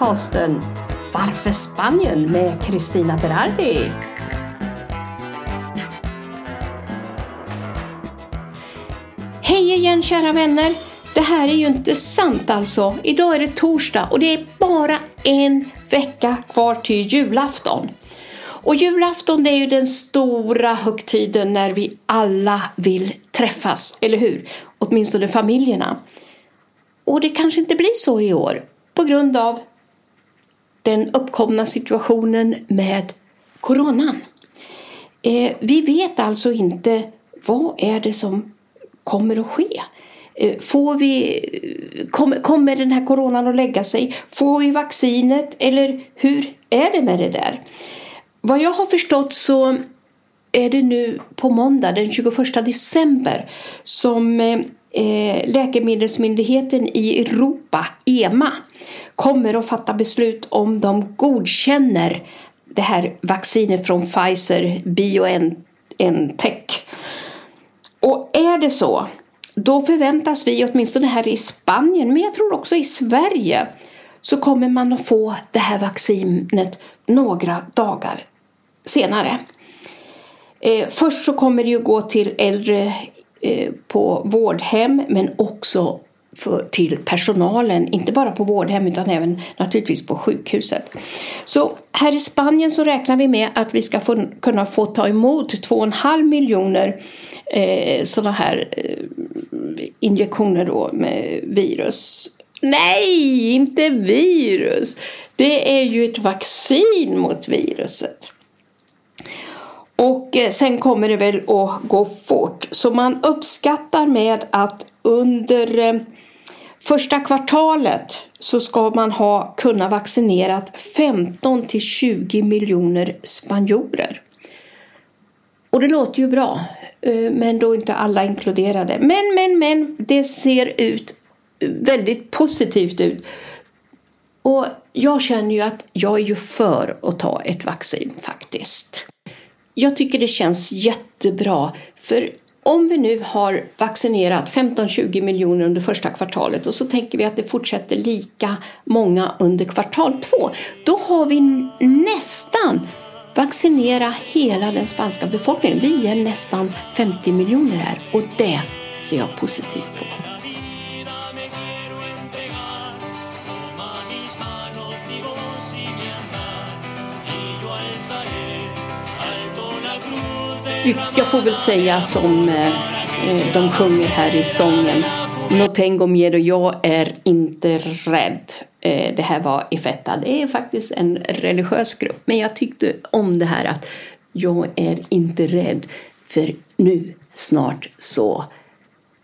Podcasten Varför Spanien med Kristina Berardi. Hej igen kära vänner! Det här är ju inte sant alltså. Idag är det torsdag och det är bara en vecka kvar till julafton. Och julafton det är ju den stora högtiden när vi alla vill träffas, eller hur? Åtminstone familjerna. Och det kanske inte blir så i år på grund av den uppkomna situationen med coronan. Eh, vi vet alltså inte vad är det som kommer att ske. Eh, får vi, eh, kom, kommer den här coronan att lägga sig? Får vi vaccinet? Eller hur är det med det där? Vad jag har förstått så är det nu på måndag den 21 december som eh, Eh, läkemedelsmyndigheten i Europa, EMA, kommer att fatta beslut om de godkänner det här vaccinet från Pfizer BioNTech. Och är det så, då förväntas vi, åtminstone här i Spanien, men jag tror också i Sverige, så kommer man att få det här vaccinet några dagar senare. Eh, först så kommer det ju gå till äldre Eh, på vårdhem men också för, till personalen, inte bara på vårdhem utan även naturligtvis på sjukhuset. Så här i Spanien så räknar vi med att vi ska få, kunna få ta emot 2,5 miljoner eh, sådana här eh, injektioner då med virus. Nej, inte virus! Det är ju ett vaccin mot viruset. Och eh, sen kommer det väl att gå fort. Så man uppskattar med att under eh, första kvartalet så ska man ha kunnat vaccinerat 15 till 20 miljoner spanjorer. Och det låter ju bra, eh, men då inte alla inkluderade. Men, men, men, det ser ut väldigt positivt ut. Och jag känner ju att jag är ju för att ta ett vaccin faktiskt. Jag tycker det känns jättebra. För om vi nu har vaccinerat 15-20 miljoner under första kvartalet och så tänker vi att det fortsätter lika många under kvartal två. Då har vi nästan vaccinerat hela den spanska befolkningen. Vi är nästan 50 miljoner här och det ser jag positivt på. Jag får väl säga som eh, eh de sjunger här i sången. No tengo miedo, jag är inte rädd. Eh, det här var Ifetta. Det är faktiskt en religiös grupp. Men jag tyckte om det här att jag är inte rädd. För nu snart så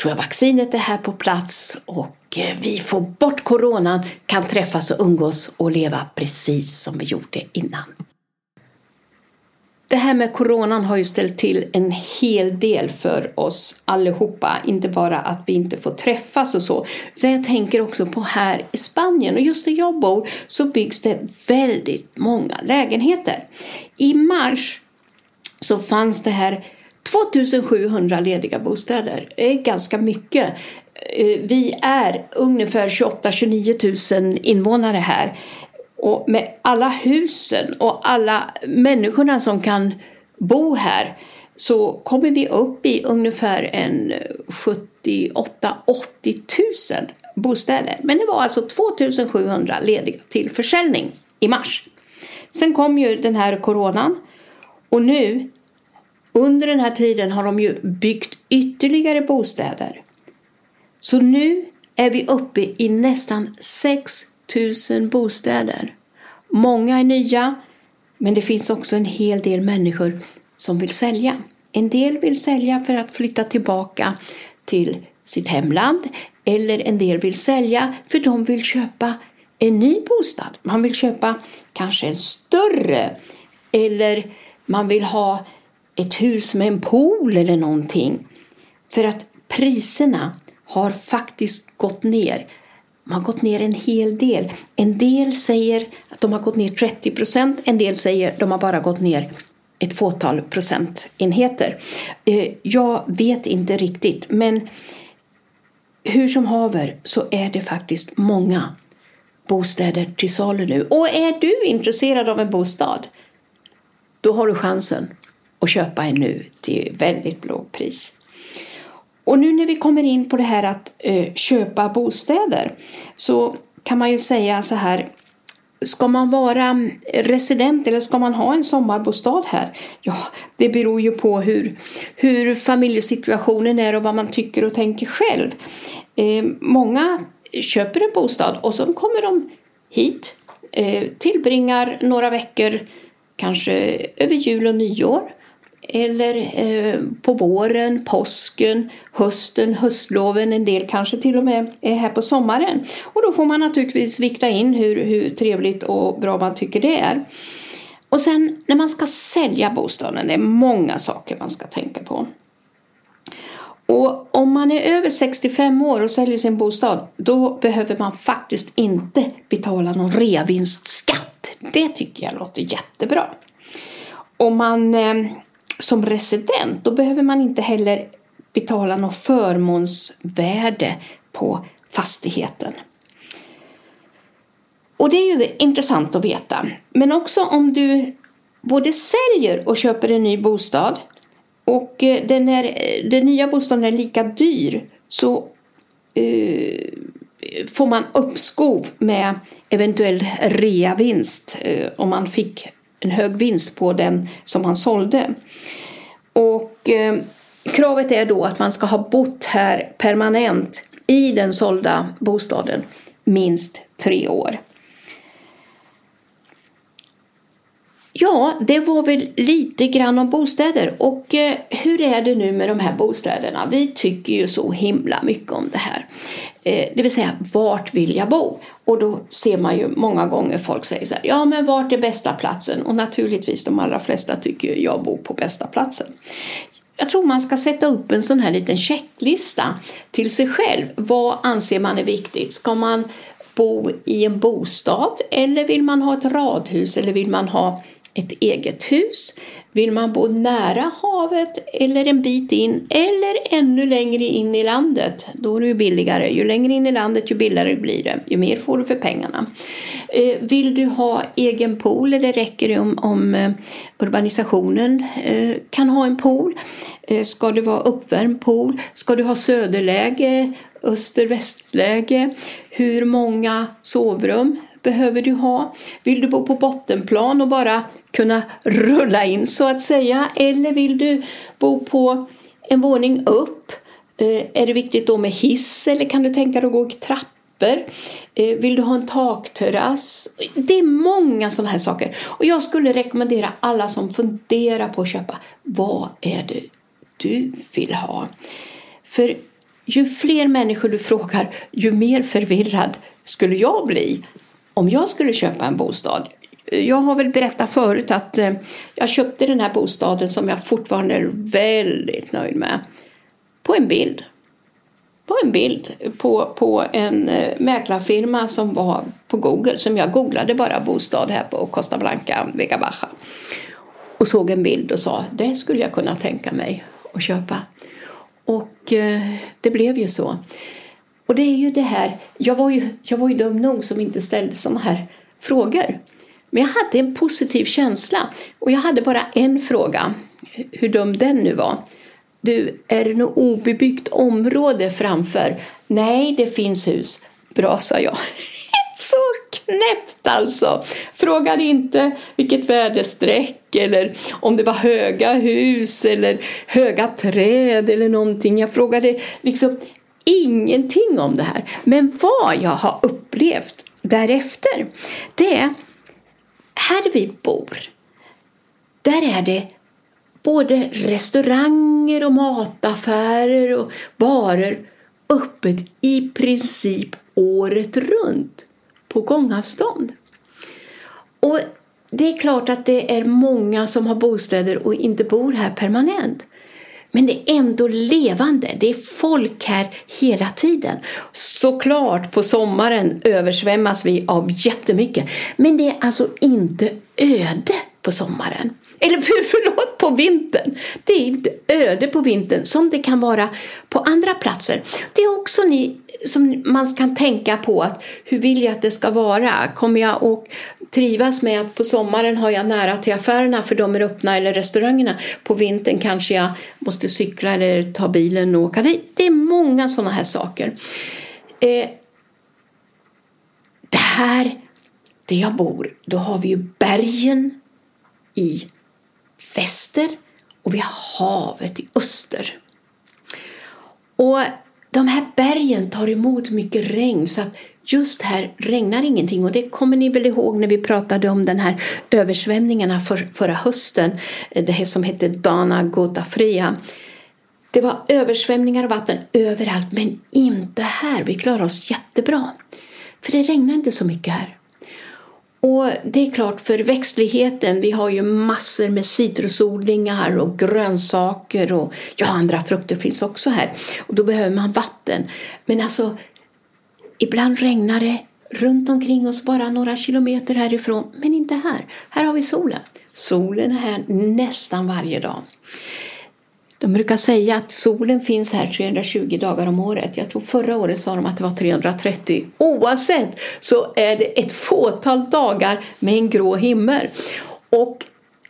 tror jag vaccinet är här på plats och eh, vi får bort coronan, kan träffas och umgås och leva precis som vi gjorde innan. Det här med coronan har ju ställt till en hel del för oss allihopa. Inte bara att vi inte får träffas och så. Utan jag tänker också på här i Spanien. Och just där jag bor så byggs det väldigt många lägenheter. I mars så fanns det här 2700 lediga bostäder. Det är ganska mycket. Eh, vi är ungefär 28-29 000 invånare här. Och med alla husen och alla människorna som kan bo här så kommer vi upp i ungefär en 78 80 000 bostäder. Men det var alltså 2700 lediga till försäljning i mars. Sen kom ju den här coronan och nu under den här tiden har de ju byggt ytterligare bostäder. Så nu är vi uppe i nästan 6 000 bostäder. Många är nya, men det finns också en hel del människor som vill sälja. En del vill sälja för att flytta tillbaka till sitt hemland eller en del vill sälja för de vill köpa en ny bostad. Man vill köpa kanske en större eller man vill ha ett hus med en pool eller någonting. För att priserna har faktiskt gått ner de har gått ner en hel del. En del säger att de har gått ner 30 procent, en del säger att de har bara gått ner ett fåtal procentenheter. Eh, jag vet inte riktigt, men hur som haver så är det faktiskt många bostäder till salu nu. Och är du intresserad av en bostad, då har du chansen att köpa en nu till väldigt lågt pris. Och nu när vi kommer in på det här att eh, köpa bostäder så kan man ju säga så här Ska man vara mm, resident eller ska man ha en sommarbostad här? Ja, det beror ju på hur, hur familjesituationen är och vad man tycker och tänker själv. Eh, många köper en bostad och så kommer de hit, eh, tillbringar några veckor, kanske över jul och nyår eller eh, på våren, påsken, hösten, höstloven, en del kanske till och med är här på sommaren. Och då får man naturligtvis vikta in hur, hur trevligt och bra man tycker det är. Och sen när man ska sälja bostaden, det är många saker man ska tänka på. Och om man är över 65 år och säljer sin bostad då behöver man faktiskt inte betala någon reavinstskatt. Det tycker jag låter jättebra. Om man eh, som resident då behöver man inte heller betala något förmånsvärde på fastigheten. Och det är ju intressant att veta. Men också om du både säljer och köper en ny bostad och eh, den, är, eh, den nya bostaden är lika dyr så uh, får man uppskov med eventuell reavinst uh, om man fick en hög vinst på den som man sålde. Och eh, kravet är då att man ska ha bott här permanent i den sålda bostaden minst tre år. Ja, det var väl lite grann om bostäder. Och eh, hur är det nu med de här bostäderna? Vi tycker ju så himla mycket om det här. Eh, det vill säga, vart vill jag bo? Och då ser man ju många gånger folk säger så här, ja men vart är bästa platsen? Och naturligtvis de allra flesta tycker jag bor på bästa platsen. Jag tror man ska sätta upp en sån här liten checklista till sig själv. Vad anser man är viktigt? Ska man bo i en bostad eller vill man ha ett radhus eller vill man ha ett eget hus? Vill man bo nära havet eller en bit in eller ännu längre in i landet? Då är det ju billigare. Ju längre in i landet ju billigare blir det. Ju mer får du för pengarna. Eh, vill du ha egen pool eller räcker det om, om eh, urbanisationen eh, kan ha en pool? Ska det vara uppvärmd pool? Ska du ha söderläge, öster-västläge? Hur många sovrum? Behöver du ha? Vill du bo på bottenplan och bara kunna rulla in så att säga? Eller vill du bo på en våning upp? Eh, är det viktigt då med hiss eller kan du tänka dig att gå i trappor? Eh, vill du ha en takterrass? Det är många sådana här saker. Och jag skulle rekommendera alla som funderar på att köpa, vad är det du vill ha? För ju fler människor du frågar, ju mer förvirrad skulle jag bli om jag skulle köpa en bostad. Jag har väl berättat förut att eh, jag köpte den här bostaden som jag fortfarande är väldigt nöjd med. På en bild. På en bild på, på en eh, mäklarfirma som var på Google. Som jag googlade bara bostad här på Costa Blanca, Vega Baja. Och såg en bild och sa det skulle jag kunna tänka mig att köpa. Och eh, det blev ju så. Och det är ju det här, jag var ju, jag var ju dum nog som inte ställde sådana här frågor. Men jag hade en positiv känsla och jag hade bara en fråga, hur dum den nu var. Du, är det något obebyggt område framför? Nej, det finns hus. Bra, sa jag. Så knäppt alltså! Frågade inte vilket väderstreck eller om det var höga hus eller höga träd eller någonting. Jag frågade liksom ingenting om det här. Men vad jag har upplevt därefter, det är här vi bor, där är det både restauranger och mataffärer och barer öppet i princip året runt på gångavstånd. Och det är klart att det är många som har bostäder och inte bor här permanent. Men det är ändå levande. Det är folk här hela tiden. Såklart på sommaren översvämmas vi av jättemycket. Men det är alltså inte öde på sommaren. Eller förlåt, på vintern. Det är inte öde på vintern som det kan vara på andra platser. Det är också ni som man kan tänka på att hur vill jag att det ska vara? Kommer jag att trivas med att på sommaren har jag nära till affärerna för de är öppna eller restaurangerna. På vintern kanske jag måste cykla eller ta bilen och åka. Det är många sådana här saker. Eh, det här, där jag bor, då har vi ju bergen i väster och vi har havet i öster. Och de här bergen tar emot mycket regn så att just här regnar ingenting och det kommer ni väl ihåg när vi pratade om den här översvämningarna för, förra hösten, det här som hette Dana Gotafria. Det var översvämningar och vatten överallt men inte här. Vi klarar oss jättebra. För det regnade inte så mycket här. Och det är klart för växtligheten, vi har ju massor med citrusodlingar och grönsaker och ja, andra frukter finns också här. Och då behöver man vatten. Men alltså, ibland regnar det runt omkring oss bara några kilometer härifrån, men inte här. Här har vi solen. Solen är här nästan varje dag. De brukar säga att solen finns här 320 dagar om året. Jag tror förra året sa de att det var 330. Oavsett så är det ett fåtal dagar med en grå himmel. Och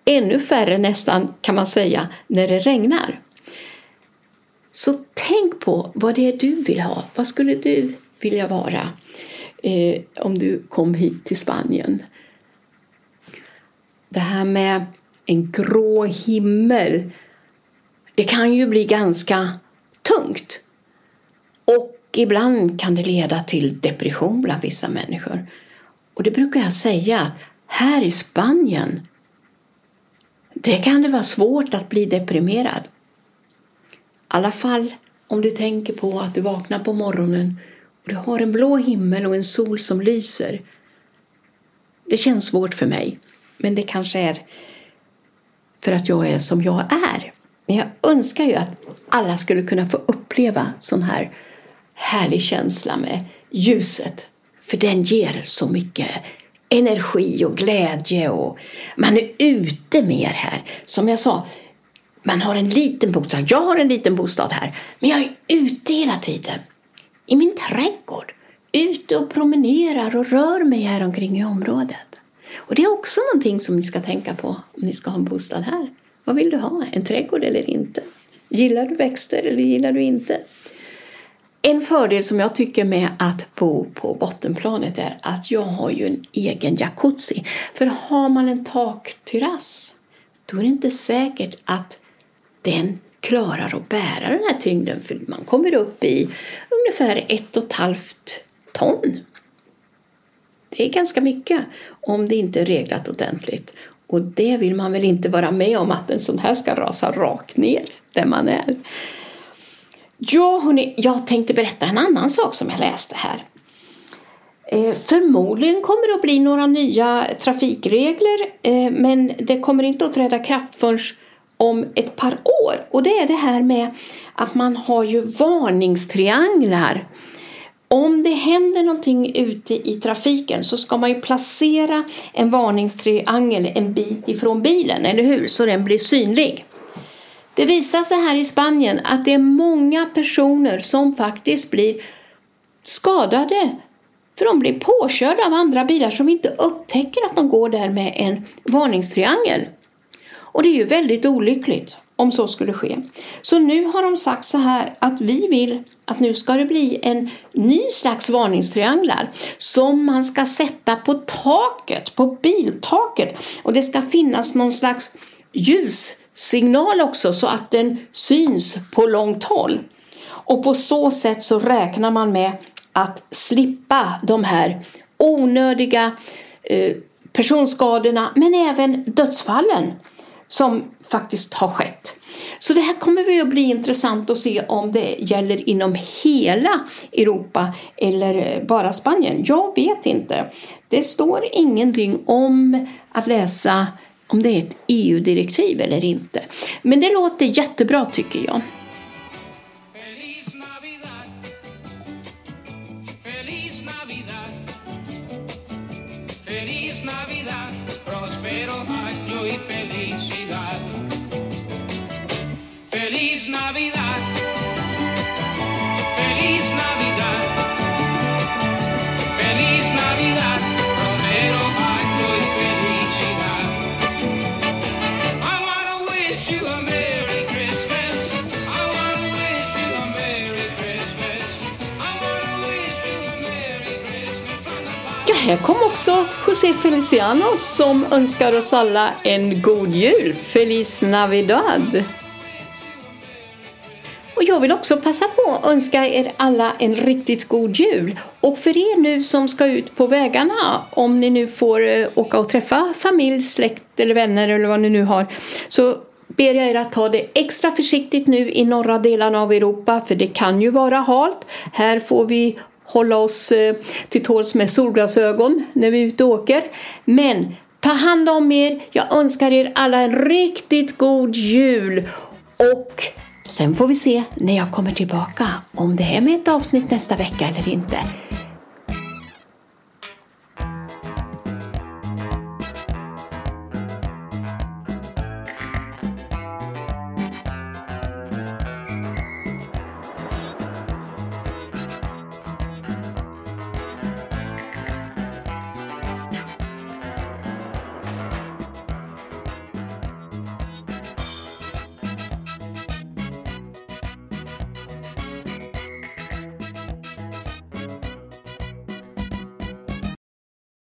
ännu färre nästan kan man säga när det regnar. Så tänk på vad det är du vill ha. Vad skulle du vilja vara eh, om du kom hit till Spanien? Det här med en grå himmel det kan ju bli ganska tungt. Och ibland kan det leda till depression bland vissa människor. Och det brukar jag säga, här i Spanien, det kan det vara svårt att bli deprimerad. I alla fall om du tänker på att du vaknar på morgonen och du har en blå himmel och en sol som lyser. Det känns svårt för mig, men det kanske är för att jag är som jag är. Men jag önskar ju att alla skulle kunna få uppleva sån här härlig känsla med ljuset. För den ger så mycket energi och glädje och man är ute mer här. Som jag sa, man har en liten bostad. Jag har en liten bostad här, men jag är ute hela tiden. I min trädgård. Ute och promenerar och rör mig här omkring i området. Och det är också någonting som ni ska tänka på om ni ska ha en bostad här. Vad vill du ha? En trädgård eller inte? Gillar du växter eller gillar du inte? En fördel som jag tycker med att bo på bottenplanet är att jag har ju en egen jacuzzi. För har man en takterrass då är det inte säkert att den klarar att bära den här tyngden för man kommer upp i ungefär ett och ett halvt ton. Det är ganska mycket om det inte är reglat ordentligt. Och det vill man väl inte vara med om att en sån här ska rasa rakt ner där man är. Ja, hörni, jag tänkte berätta en annan sak som jag läste här. Eh, förmodligen kommer det att bli några nya trafikregler eh, men det kommer inte att träda kraft förrän om ett par år. Och det är det här med att man har ju varningstrianglar om det händer någonting ute i trafiken så ska man ju placera en varningstriangel en bit ifrån bilen, eller hur? Så den blir synlig. Det visar sig här i Spanien att det är många personer som faktiskt blir skadade för de blir påkörda av andra bilar som inte upptäcker att de går där med en varningstriangel. Och det är ju väldigt olyckligt om så skulle ske. Så nu har de sagt så här att vi vill att nu ska det bli en ny slags varningstrianglar som man ska sätta på taket, på biltaket. Och det ska finnas någon slags ljussignal också så att den syns på långt håll. Och på så sätt så räknar man med att slippa de här onödiga eh, personskadorna men även dödsfallen som faktiskt har skett. Så det här kommer vi att bli intressant att se om det gäller inom hela Europa eller eh, bara Spanien. Jag vet inte. Det står ingenting om att läsa om det är ett EU-direktiv eller inte. Men det låter jättebra tycker jag. här kom också José Feliciano som önskar oss alla en god jul. Feliz Navidad! Jag vill också passa på att önska er alla en riktigt god jul. Och för er nu som ska ut på vägarna, om ni nu får eh, åka och träffa familj, släkt eller vänner eller vad ni nu har, så ber jag er att ta det extra försiktigt nu i norra delarna av Europa, för det kan ju vara halt. Här får vi hålla oss eh, till tåls med solglasögon när vi är ute och åker. Men ta hand om er. Jag önskar er alla en riktigt god jul. Och sen får vi se när jag kommer tillbaka om det är med ett avsnitt nästa vecka eller inte.